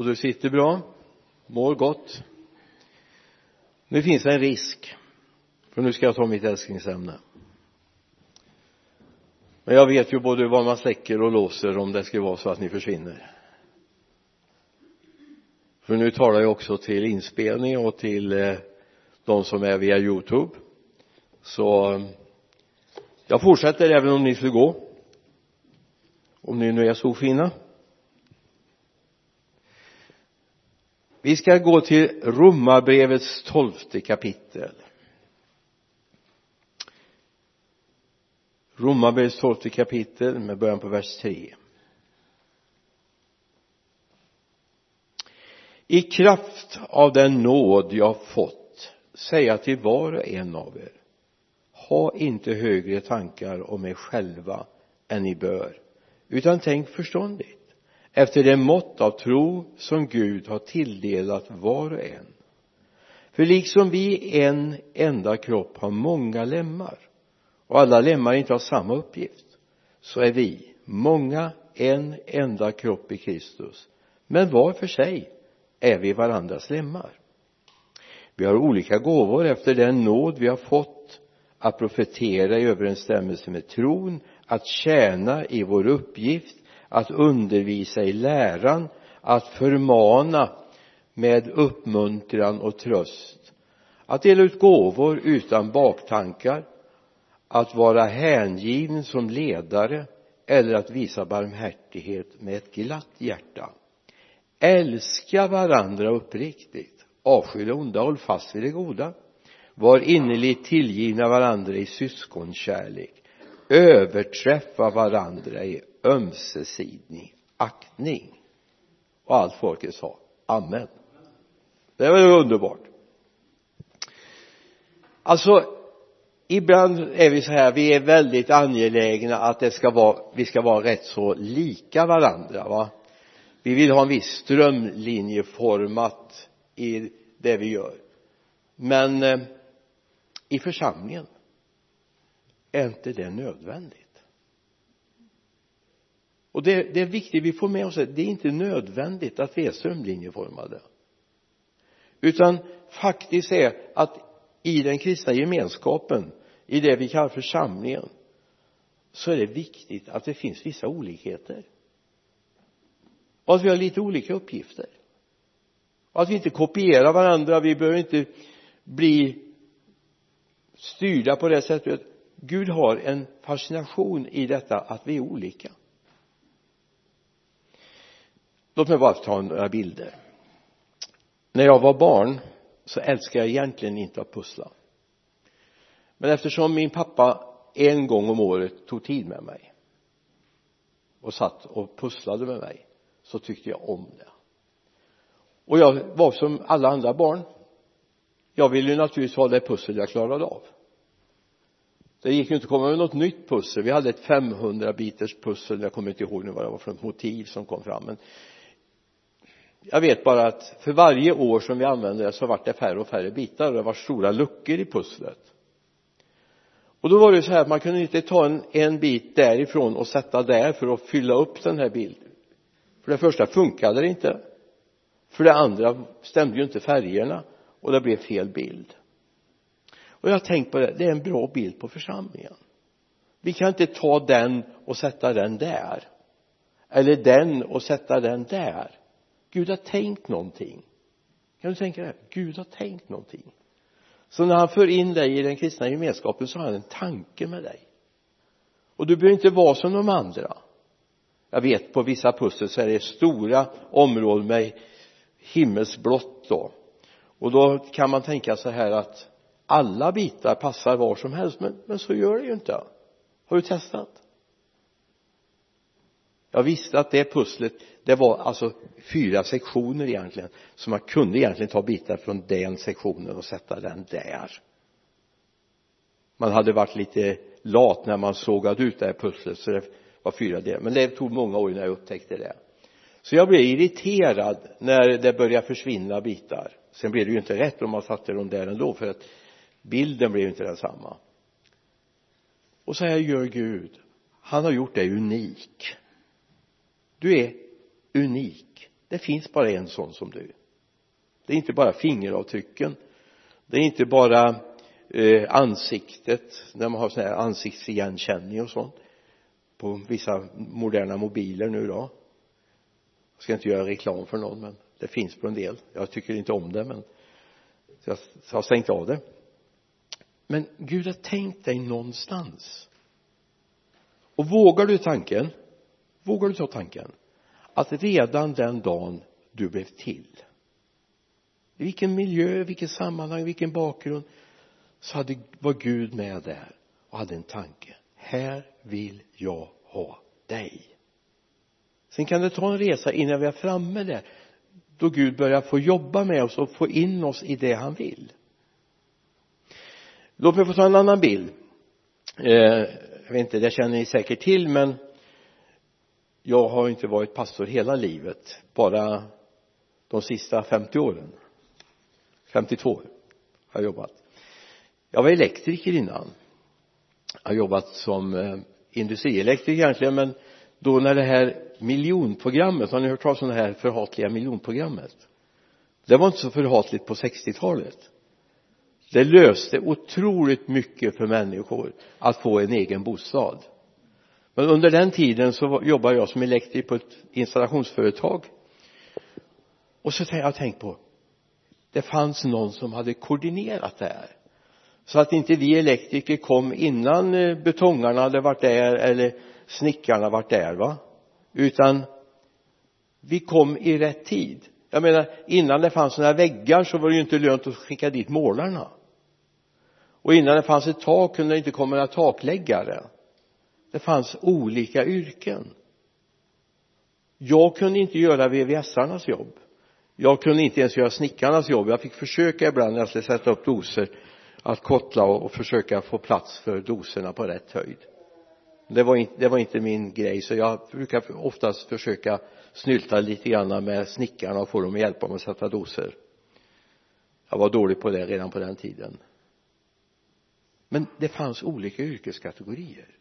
och du sitter bra mår gott. Nu finns det en risk för nu ska jag ta mitt älsklingsämne. Men jag vet ju både vad man släcker och låser om det skulle vara så att ni försvinner. För nu talar jag också till inspelning och till eh, de som är via youtube. Så jag fortsätter även om ni skulle gå. Om ni nu är så fina. Vi ska gå till romarbrevets tolfte kapitel. Romarbrevets tolfte kapitel med början på vers 3 i kraft av den nåd jag fått säga till var och en av er ha inte högre tankar om er själva än ni bör utan tänk förståndigt efter det mått av tro som Gud har tilldelat var och en. För liksom vi i en enda kropp har många lemmar och alla lemmar inte har samma uppgift så är vi många en enda kropp i Kristus. Men var för sig är vi varandras lemmar. Vi har olika gåvor efter den nåd vi har fått att profetera i överensstämmelse med tron att tjäna i vår uppgift att undervisa i läran att förmana med uppmuntran och tröst att dela ut gåvor utan baktankar att vara hängiven som ledare eller att visa barmhärtighet med ett glatt hjärta. Älska varandra uppriktigt. Avsky det onda håll fast vid det goda. Var innerligt tillgivna varandra i syskonkärlek. Överträffa varandra i ömsesidig aktning. Och allt folket sa amen. Det var ju underbart. Alltså ibland är vi så här vi är väldigt angelägna att det ska vara vi ska vara rätt så lika varandra va? Vi vill ha en viss strömlinjeformat i det vi gör. Men eh, i församlingen är inte det nödvändigt? Och det, det är viktigt vi får med oss det. Det är inte nödvändigt att vi är strömlinjeformade utan faktiskt är att i den kristna gemenskapen i det vi kallar församlingen så är det viktigt att det finns vissa olikheter. Och att vi har lite olika uppgifter. Och att vi inte kopierar varandra vi behöver inte bli styrda på det sättet. Gud har en fascination i detta att vi är olika låt mig bara ta några bilder. När jag var barn så älskade jag egentligen inte att pussla. Men eftersom min pappa en gång om året tog tid med mig och satt och pusslade med mig så tyckte jag om det. Och jag var som alla andra barn. Jag ville ju naturligtvis ha det pussel jag klarade av. Det gick ju inte att komma med något nytt pussel. Vi hade ett 500 biters pussel. Jag kommer inte ihåg nu vad det var för motiv som kom fram men jag vet bara att för varje år som vi använde det så vart det färre och färre bitar och det var stora luckor i pusslet. Och då var det så här att man kunde inte ta en, en bit därifrån och sätta där för att fylla upp den här bilden. För det första funkade det inte. För det andra stämde ju inte färgerna och det blev fel bild. Och jag har tänkt på det det är en bra bild på församlingen. Vi kan inte ta den och sätta den där. Eller den och sätta den där. Gud har tänkt någonting. Kan du tänka dig? Gud har tänkt någonting. Så när han för in dig i den kristna gemenskapen så har han en tanke med dig. Och du behöver inte vara som de andra. Jag vet på vissa pussel så är det stora områden med himmelsblått då. Och då kan man tänka så här att alla bitar passar var som helst men, men så gör det ju inte. Har du testat? Jag visste att det pusslet det var alltså fyra sektioner egentligen så man kunde egentligen ta bitar från den sektionen och sätta den där. Man hade varit lite lat när man sågade ut det här pusslet så det var fyra delar. Men det tog många år innan jag upptäckte det. Så jag blev irriterad när det började försvinna bitar. Sen blev det ju inte rätt om man satte dem där ändå för att bilden blev inte densamma. Och så här gör Gud. Han har gjort dig unik. Du är unik. Det finns bara en sån som du. Det är inte bara fingeravtrycken. Det är inte bara eh, ansiktet när man har sån här ansiktsigenkänning och sånt på vissa moderna mobiler nu då. Jag ska inte göra reklam för någon men det finns på en del. Jag tycker inte om det men jag har stängt av det. Men Gud har tänkt dig någonstans. Och vågar du tanken? Vågar du ta tanken? Att redan den dagen du blev till i vilken miljö, vilket sammanhang, vilken bakgrund så hade, var Gud med där och hade en tanke. Här vill jag ha dig. Sen kan det ta en resa innan vi är framme där då Gud börjar få jobba med oss och få in oss i det han vill. Låt mig få ta en annan bild. Eh, jag vet inte, det känner ni säkert till men jag har inte varit pastor hela livet bara de sista 50 åren. 52 år har jag jobbat. Jag var elektriker innan. Jag har jobbat som eh, industrielektriker egentligen men då när det här miljonprogrammet har ni hört talas om det här förhatliga miljonprogrammet? Det var inte så förhatligt på 60-talet det löste otroligt mycket för människor att få en egen bostad men under den tiden så jobbade jag som elektriker på ett installationsföretag. Och så har jag tänkt på det fanns någon som hade koordinerat det här. Så att inte vi elektriker kom innan eh, betongarna hade varit där eller snickarna varit där va? Utan vi kom i rätt tid. Jag menar innan det fanns några väggar så var det ju inte lönt att skicka dit målarna. Och innan det fanns ett tak kunde det inte komma några takläggare det fanns olika yrken. Jag kunde inte göra VVS-arnas jobb. Jag kunde inte ens göra snickarnas jobb. Jag fick försöka ibland när jag skulle sätta upp doser att kottla och försöka få plats för doserna på rätt höjd. Det var inte, det var inte min grej så jag brukar oftast försöka snylta lite grann med snickarna och få dem att hjälpa mig att sätta doser. Jag var dålig på det redan på den tiden. Men det fanns olika yrkeskategorier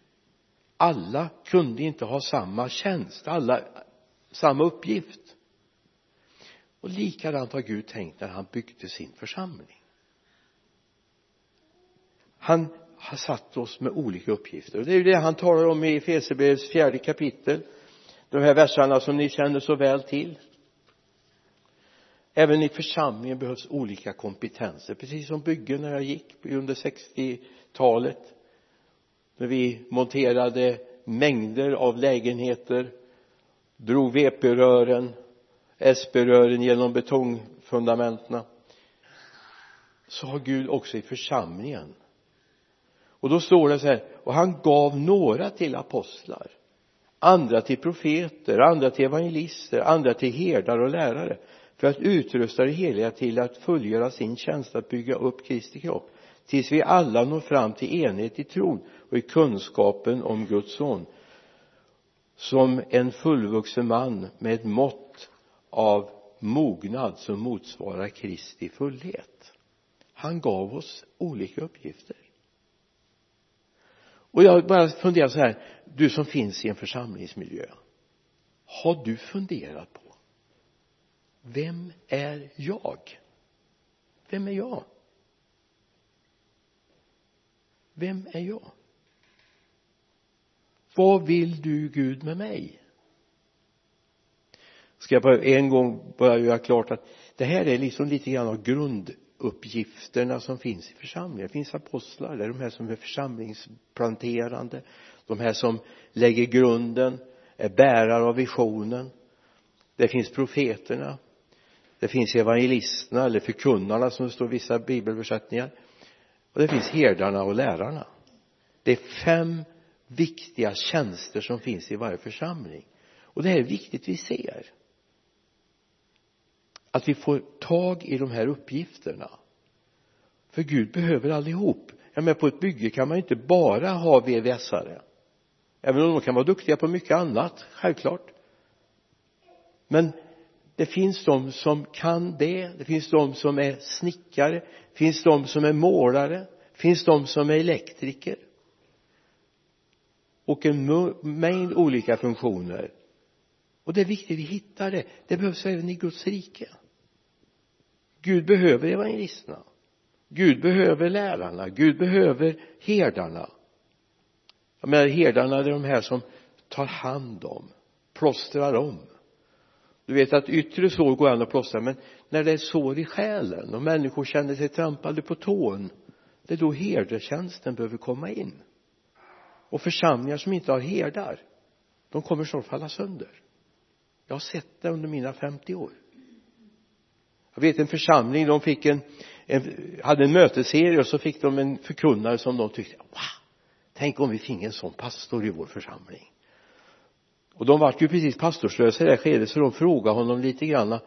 alla kunde inte ha samma tjänst alla samma uppgift. Och likadant har Gud tänkt när han byggde sin församling. Han har satt oss med olika uppgifter. Och det är ju det han talar om i Efesierbrevets fjärde kapitel. De här verserna som ni känner så väl till. Även i församlingen behövs olika kompetenser precis som byggen när jag gick under 60-talet när vi monterade mängder av lägenheter drog VP-rören SP-rören genom betongfundamenten. Så har Gud också i församlingen. Och då står det så här och han gav några till apostlar andra till profeter, andra till evangelister, andra till herdar och lärare för att utrusta det heliga till att fullgöra sin tjänst att bygga upp Kristi kropp tills vi alla når fram till enhet i tron och i kunskapen om Guds son som en fullvuxen man med ett mått av mognad som motsvarar Kristi fullhet. Han gav oss olika uppgifter. Och jag bara funderar så här du som finns i en församlingsmiljö har du funderat på vem är jag? Vem är jag? Vem är jag? Vad vill du Gud med mig? Ska jag bara en gång bara göra klart att det här är liksom lite grann av grunduppgifterna som finns i församlingen. Det finns apostlar det är de här som är församlingsplanterande de här som lägger grunden är bärare av visionen. Det finns profeterna det finns evangelisterna eller förkunnarna som det står i vissa bibelöversättningar och det finns herdarna och lärarna. Det är fem viktiga tjänster som finns i varje församling. Och det här är viktigt vi ser. Att vi får tag i de här uppgifterna. För Gud behöver allihop. Jag menar på ett bygge kan man inte bara ha VVS-are även om de kan vara duktiga på mycket annat självklart. Men det finns de som kan det. Det finns de som är snickare. Det finns de som är målare. Det finns de som är elektriker. Och en mängd olika funktioner. Och det är viktigt att vi hittar det. Det behövs även i Guds rike. Gud behöver evangelisterna. Gud behöver lärarna. Gud behöver herdarna. Jag menar herdarna är de här som tar hand om plåstrar om du vet att yttre sår går an att plåstra men när det är sår i själen och människor känner sig trampade på tån det är då herdetjänsten behöver komma in. Och församlingar som inte har herdar de kommer snart falla sönder. Jag har sett det under mina 50 år. Jag vet en församling de fick en, en hade en mötesserie och så fick de en förkunnare som de tyckte wow! Tänk om vi fick en sån pastor i vår församling och de vart ju precis pastorslösa i det skedet så de frågade honom lite grann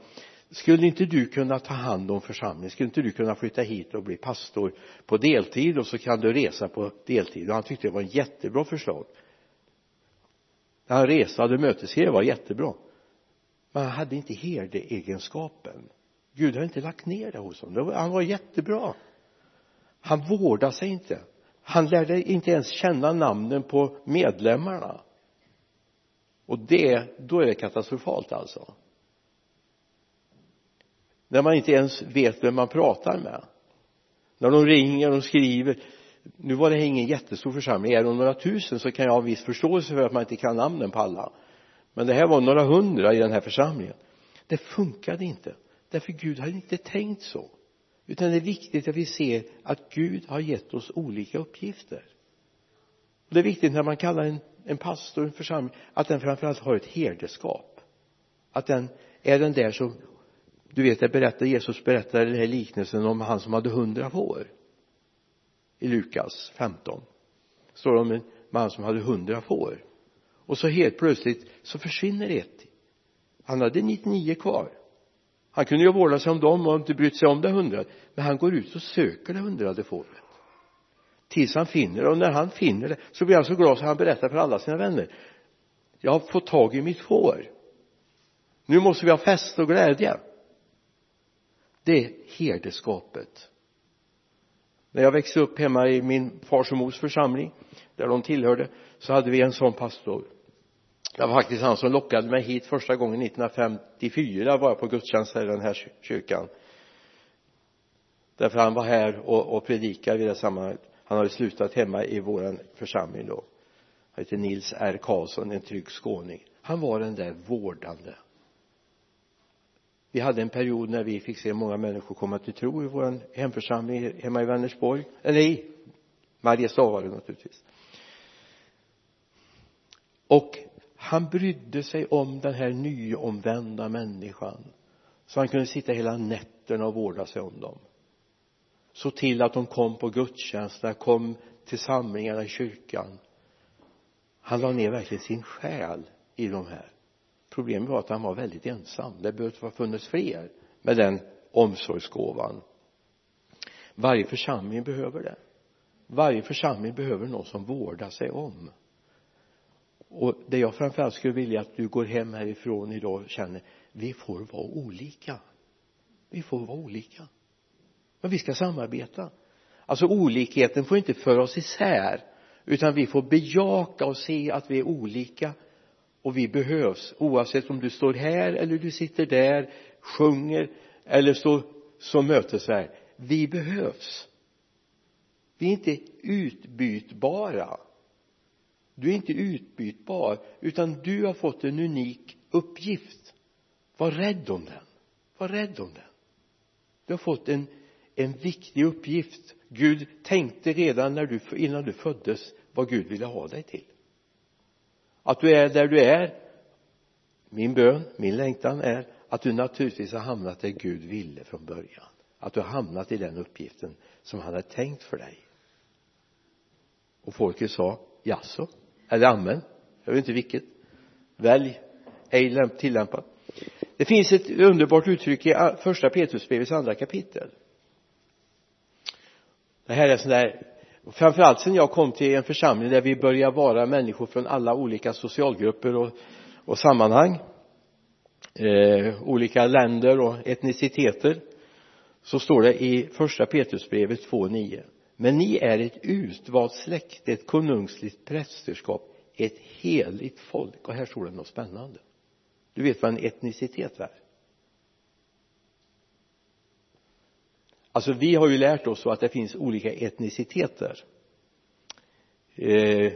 skulle inte du kunna ta hand om församlingen? Skulle inte du kunna flytta hit och bli pastor på deltid och så kan du resa på deltid? Och han tyckte det var ett jättebra förslag. När han reste hade mötesserie var jättebra. Men han hade inte herdeegenskapen. Gud har inte lagt ner det hos honom. Han var jättebra. Han vårdade sig inte. Han lärde inte ens känna namnen på medlemmarna och det då är det katastrofalt alltså. När man inte ens vet vem man pratar med. När de ringer och skriver nu var det ingen jättestor församling. Är de några tusen så kan jag ha viss förståelse för att man inte kan namnen på alla. Men det här var några hundra i den här församlingen. Det funkade inte. Därför Gud hade inte tänkt så. Utan det är viktigt att vi ser att Gud har gett oss olika uppgifter. Det är viktigt när man kallar en, en pastor, en församling att den framförallt har ett herdeskap. Att den är den där som du vet det berättar Jesus berättar den här liknelsen om han som hade hundra får. I Lukas 15 står det om en man som hade hundra får. Och så helt plötsligt så försvinner ett. Han hade 99 kvar. Han kunde ju vårda sig om dem och inte brytt sig om det hundrade men han går ut och söker det hundrade fåret tills han finner det och när han finner det så blir han så glad så han berättar för alla sina vänner. Jag har fått tag i mitt får. Nu måste vi ha fest och glädje. Det är herdeskapet. När jag växte upp hemma i min fars och mors församling där de tillhörde så hade vi en sån pastor. Det var faktiskt han som lockade mig hit första gången 1954 var jag på gudstjänst här i den här kyrkan. Därför han var här och, och predikade vid det sammanhanget han hade slutat hemma i våran församling då. Han heter Nils R. Karlsson en trygg skåning. Han var den där vårdande. Vi hade en period när vi fick se många människor komma till tro i vår hemförsamling hemma i Vänersborg. Eller i Mariestad var det naturligtvis. Och han brydde sig om den här nyomvända människan så han kunde sitta hela nätterna och vårda sig om dem så till att de kom på gudstjänsterna kom till samlingarna i kyrkan. Han la ner verkligen sin själ i de här. Problemet var att han var väldigt ensam. Det behövde ha funnits fler med den omsorgsgåvan. Varje församling behöver det. Varje församling behöver någon som vårdar sig om. Och det jag framförallt skulle vilja att du går hem härifrån idag och känner vi får vara olika. Vi får vara olika men vi ska samarbeta. Alltså olikheten får inte föra oss isär utan vi får bejaka och se att vi är olika och vi behövs. Oavsett om du står här eller du sitter där sjunger eller står som mötesvärd vi behövs. Vi är inte utbytbara. Du är inte utbytbar utan du har fått en unik uppgift. Var rädd om den. Var rädd om den. Du har fått en en viktig uppgift. Gud tänkte redan när du innan du föddes vad Gud ville ha dig till. Att du är där du är min bön, min längtan är att du naturligtvis har hamnat där Gud ville från början. Att du har hamnat i den uppgiften som han hade tänkt för dig. Och folket sa jaså? Eller amen? Jag vet inte vilket. Välj ej tillämpat det finns ett underbart uttryck i första Petrusbrevets andra kapitel det här är sån där framförallt sen jag kom till en församling där vi börjar vara människor från alla olika socialgrupper och, och sammanhang eh, olika länder och etniciteter så står det i första Petrusbrevet 2.9 men ni är ett utvalt släkte, ett konungsligt prästerskap ett heligt folk. Och här står det något spännande. Du vet vad en etnicitet är? Alltså vi har ju lärt oss att det finns olika etniciteter. Eh,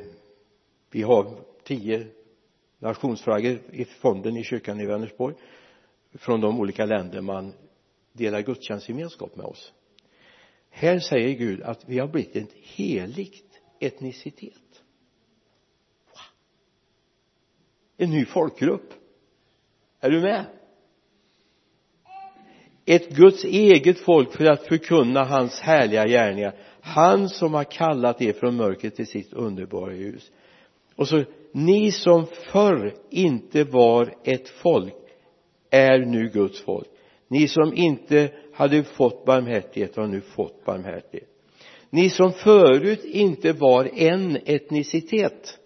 vi har tio nationsflaggor i fonden i kyrkan i Vänersborg. Från de olika länder man delar gudstjänstgemenskap med oss. Här säger Gud att vi har blivit en heligt etnicitet. En ny folkgrupp. Är du med? Ett Guds eget folk för att förkunna hans härliga gärningar. Han som har kallat er från mörkret till sitt underbara ljus. Och så ni som förr inte var ett folk är nu Guds folk. Ni som inte hade fått barmhärtighet har nu fått barmhärtighet. Ni som förut inte var en etnicitet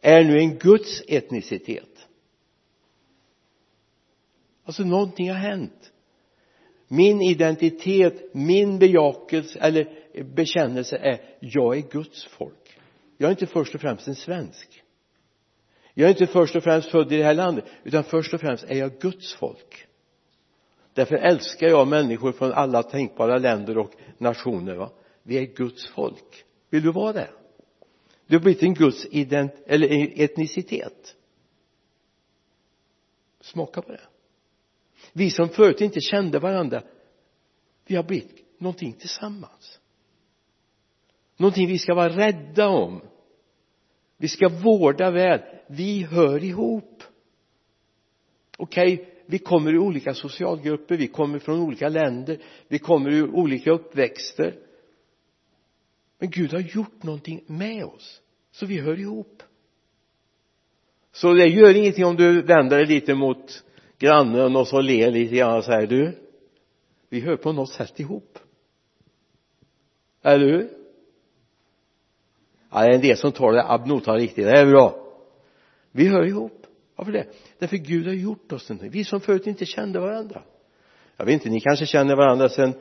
är nu en Guds etnicitet. Alltså någonting har hänt min identitet, min bejakelse eller bekännelse är jag är Guds folk. Jag är inte först och främst en svensk. Jag är inte först och främst född i det här landet utan först och främst är jag Guds folk. Därför älskar jag människor från alla tänkbara länder och nationer va? Vi är Guds folk. Vill du vara det? Du har blivit en Guds ident eller etnicitet. Smaka på det vi som förut inte kände varandra vi har blivit någonting tillsammans. Någonting vi ska vara rädda om. Vi ska vårda väl. Vi hör ihop. Okej okay, vi kommer ur olika socialgrupper vi kommer från olika länder vi kommer ur olika uppväxter. Men Gud har gjort någonting med oss så vi hör ihop. Så det gör ingenting om du vänder dig lite mot grannen och så ler lite grann och säger du vi hör på något sätt ihop. Eller hur ja det är en del som tar det abnotan riktigt. Det är bra. Vi hör ihop. Varför det? Därför Gud har gjort oss någonting. Vi som förut inte kände varandra. Jag vet inte ni kanske känner varandra sedan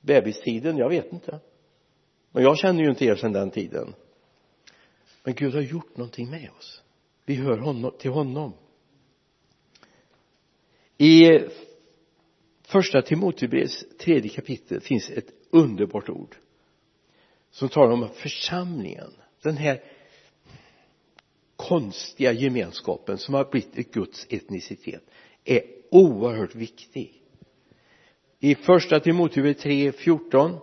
bebistiden. Jag vet inte. Men jag känner ju inte er sedan den tiden. Men Gud har gjort någonting med oss. Vi hör honom, till honom i första Timoteus tredje kapitel finns ett underbart ord som talar om församlingen. Den här konstiga gemenskapen som har blivit ett Guds etnicitet är oerhört viktig. I första Timoteusbrevet 3.14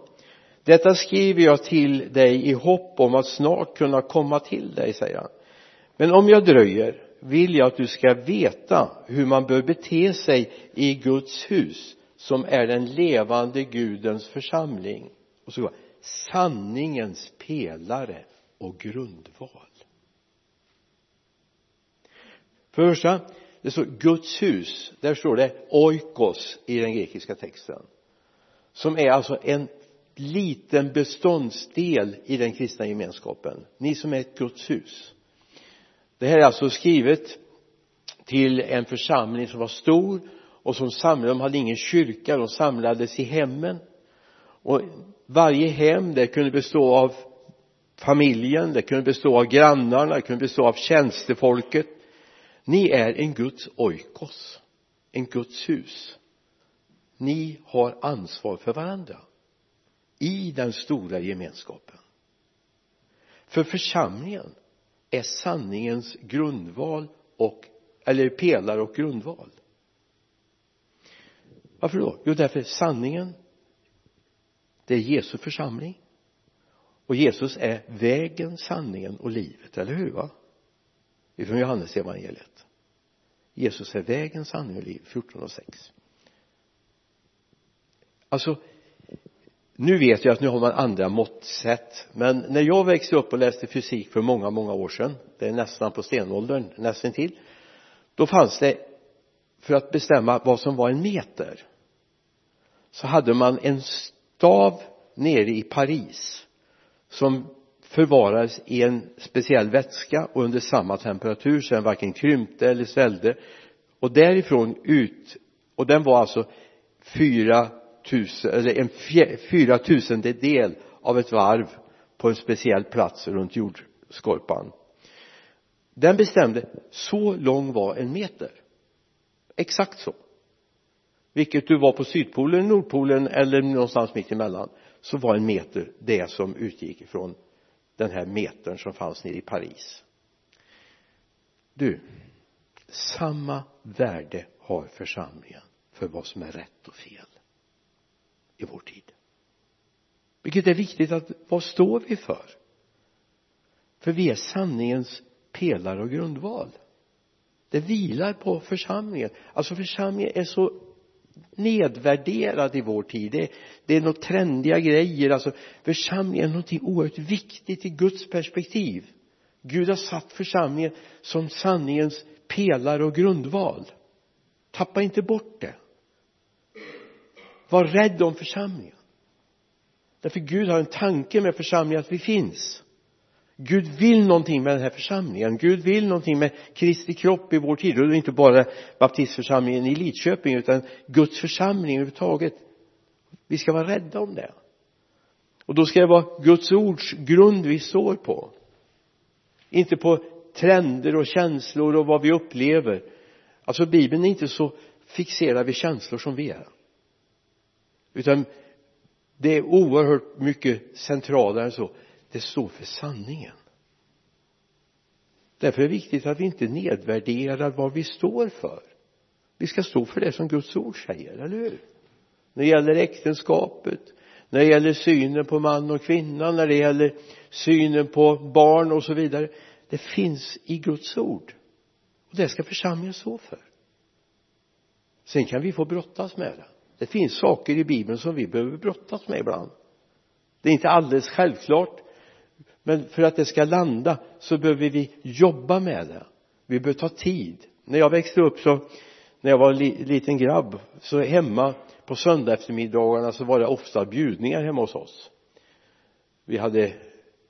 detta skriver jag till dig i hopp om att snart kunna komma till dig säger han. Men om jag dröjer vill jag att du ska veta hur man bör bete sig i Guds hus som är den levande Gudens församling. Och så sanningens pelare och grundval. För det första det står Guds hus. Där står det oikos i den grekiska texten. Som är alltså en liten beståndsdel i den kristna gemenskapen. Ni som är ett Guds hus det här är alltså skrivet till en församling som var stor och som samlade, de hade ingen kyrka, de samlades i hemmen. Och varje hem det kunde bestå av familjen, det kunde bestå av grannarna, det kunde bestå av tjänstefolket. Ni är en Guds oikos en Guds hus. Ni har ansvar för varandra i den stora gemenskapen. För församlingen är sanningens grundval och eller pelare och grundval. Varför då? Jo därför sanningen det är Jesu församling. Och Jesus är vägen, sanningen och livet, eller hur va? Ifrån Johannes evangeliet. Jesus är vägen, sanningen och livet 14 och 6 alltså nu vet jag att nu har man andra måttsätt men när jag växte upp och läste fysik för många många år sedan det är nästan på stenåldern nästan till då fanns det för att bestämma vad som var en meter så hade man en stav nere i Paris som förvarades i en speciell vätska och under samma temperatur så den varken krympte eller svällde. Och därifrån ut och den var alltså fyra tusen eller en fyra tusendedel av ett varv på en speciell plats runt jordskorpan. Den bestämde så lång var en meter. Exakt så. Vilket du var på sydpolen, nordpolen eller någonstans mitt emellan så var en meter det som utgick ifrån den här metern som fanns nere i Paris. Du samma värde har församlingen för vad som är rätt och fel i vår tid. Vilket är viktigt att vad står vi för? För vi är sanningens pelare och grundval. Det vilar på församlingen. Alltså församlingen är så nedvärderad i vår tid. Det, det är något trendiga grejer. Alltså församlingen är någonting oerhört viktigt i Guds perspektiv. Gud har satt församlingen som sanningens pelare och grundval. Tappa inte bort det var rädd om församlingen. Därför Gud har en tanke med församlingen att vi finns. Gud vill någonting med den här församlingen. Gud vill någonting med Kristi kropp i vår tid. Och det är inte bara baptistförsamlingen i Lidköping utan Guds församling överhuvudtaget. Vi ska vara rädda om det. Och då ska det vara Guds ords grund vi står på. Inte på trender och känslor och vad vi upplever. Alltså bibeln är inte så fixerad vid känslor som vi är utan det är oerhört mycket centralare än så. Det står för sanningen. Därför är det viktigt att vi inte nedvärderar vad vi står för. Vi ska stå för det som Guds ord säger, eller hur? När det gäller äktenskapet när det gäller synen på man och kvinna när det gäller synen på barn och så vidare. Det finns i Guds ord. Och det ska församlingen stå för. Sen kan vi få brottas med det det finns saker i bibeln som vi behöver brottas med ibland. Det är inte alldeles självklart men för att det ska landa så behöver vi jobba med det. Vi behöver ta tid. När jag växte upp så när jag var en liten grabb så hemma på söndag eftermiddagarna så var det ofta bjudningar hemma hos oss. Vi hade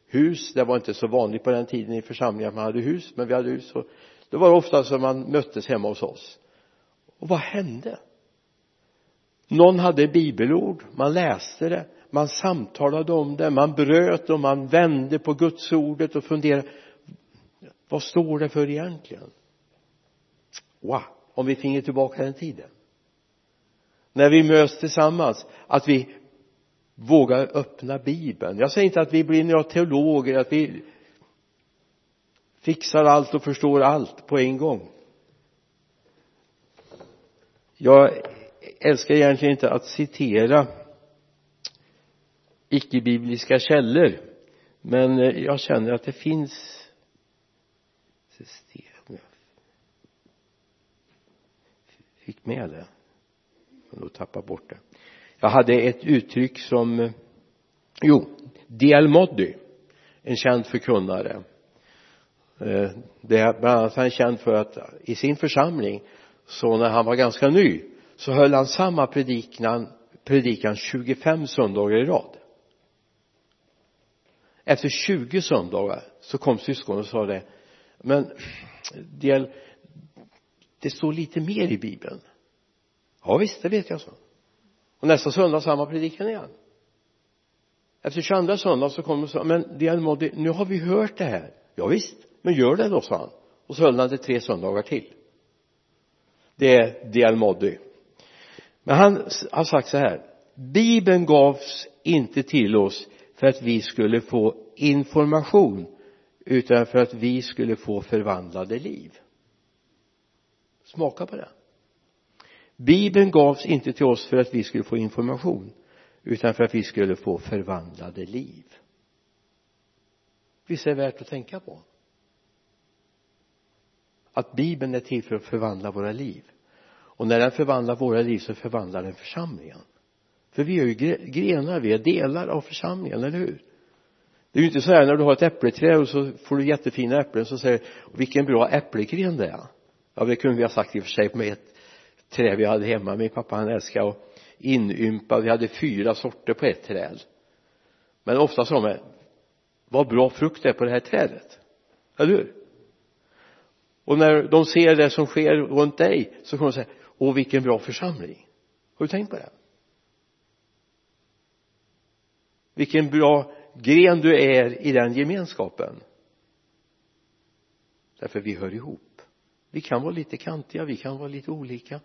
hus. Det var inte så vanligt på den tiden i församlingen att man hade hus men vi hade hus. Och då var det ofta som man möttes hemma hos oss. Och vad hände? Någon hade bibelord man läste det man samtalade om det man bröt och man vände på Guds ordet och funderade vad står det för egentligen? Wow om vi finge tillbaka den tiden. När vi möts tillsammans att vi vågar öppna bibeln. Jag säger inte att vi blir några teologer att vi fixar allt och förstår allt på en gång. Jag älskar egentligen inte att citera icke-bibliska källor men eh, jag känner att det finns system. Fick med det. Men då tappade bort det. Jag hade ett uttryck som eh, jo D.L. Moddy en känd förkunnare. Eh, det är bland annat han är känd för att i sin församling så när han var ganska ny så höll han samma predikan predikan 25 söndagar i rad. Efter 20 söndagar så kom syskonen och sa det men det, det står lite mer i bibeln. Ja visst det vet jag så och nästa söndag samma predikan igen. Efter 22 söndag så kom de och sa men Dialmodi nu har vi hört det här. Ja visst men gör det då sa han. Och så höll han det tre söndagar till. Det är Dialmodi men han har sagt så här bibeln gavs inte till oss för att vi skulle få information utan för att vi skulle få förvandlade liv. Smaka på det. Bibeln gavs inte till oss för att vi skulle få information utan för att vi skulle få förvandlade liv. Visst är det värt att tänka på? Att bibeln är till för att förvandla våra liv och när den förvandlar våra liv så förvandlar den församlingen. För vi är ju grenar, vi är delar av församlingen, eller hur? Det är ju inte så här när du har ett äppelträd och så får du jättefina äpplen så säger du vilken bra äppelgren det är. Ja det kunde vi ha sagt i och för sig med ett träd vi hade hemma. Min pappa han älskade att inympa. Vi hade fyra sorter på ett träd. Men ofta sa de vad bra frukt det är på det här trädet. Eller hur? Och när de ser det som sker runt dig så kommer de säga och vilken bra församling. Har du tänkt på det? Vilken bra gren du är i den gemenskapen. Därför vi hör ihop. Vi kan vara lite kantiga, vi kan vara lite olika.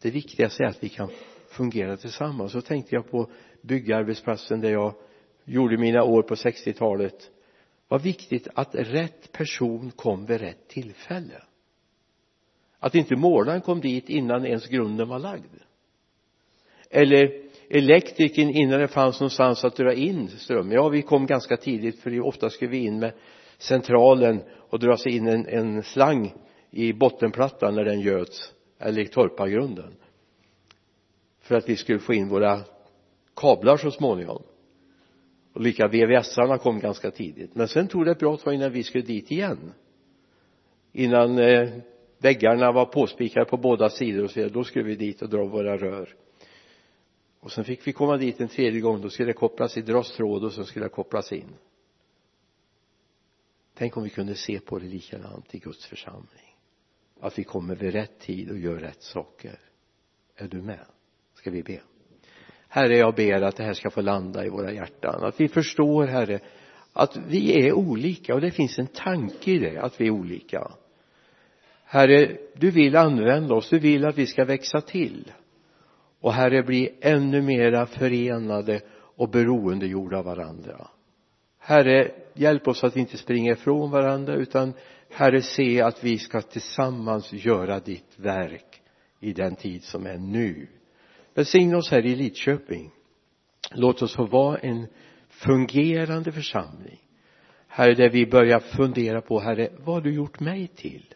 Det viktigaste är att vi kan fungera tillsammans. Så tänkte jag på byggarbetsplatsen där jag gjorde mina år på 60-talet vad viktigt att rätt person kom vid rätt tillfälle att inte målaren kom dit innan ens grunden var lagd. Eller elektrikern innan det fanns någonstans att dra in ström. Ja vi kom ganska tidigt för ofta skulle vi in med centralen och dra sig in en, en slang i bottenplattan när den göts eller i torpargrunden för att vi skulle få in våra kablar så småningom. Och lika VVS-arna kom ganska tidigt. Men sen tog det ett bra tag innan vi skulle dit igen. Innan eh, väggarna var påspikade på båda sidor och så vidare. Då skulle vi dit och dra våra rör. Och sen fick vi komma dit en tredje gång. Då skulle det kopplas i dras tråd och så skulle det kopplas in. Tänk om vi kunde se på det likadant i Guds församling. Att vi kommer vid rätt tid och gör rätt saker. Är du med? Ska vi be? Herre jag ber att det här ska få landa i våra hjärtan. Att vi förstår Herre att vi är olika. Och det finns en tanke i det att vi är olika. Herre du vill använda oss du vill att vi ska växa till. Och Herre bli ännu mera förenade och beroendegjorda av varandra. Herre hjälp oss att inte springa ifrån varandra utan Herre se att vi ska tillsammans göra ditt verk i den tid som är nu. Välsigna oss här i Lidköping. Låt oss få vara en fungerande församling. Herre där vi börjar fundera på Herre vad har du gjort mig till?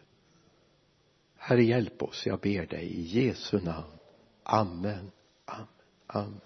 Herre hjälp oss. Jag ber dig i Jesu namn. Amen. Amen. Amen.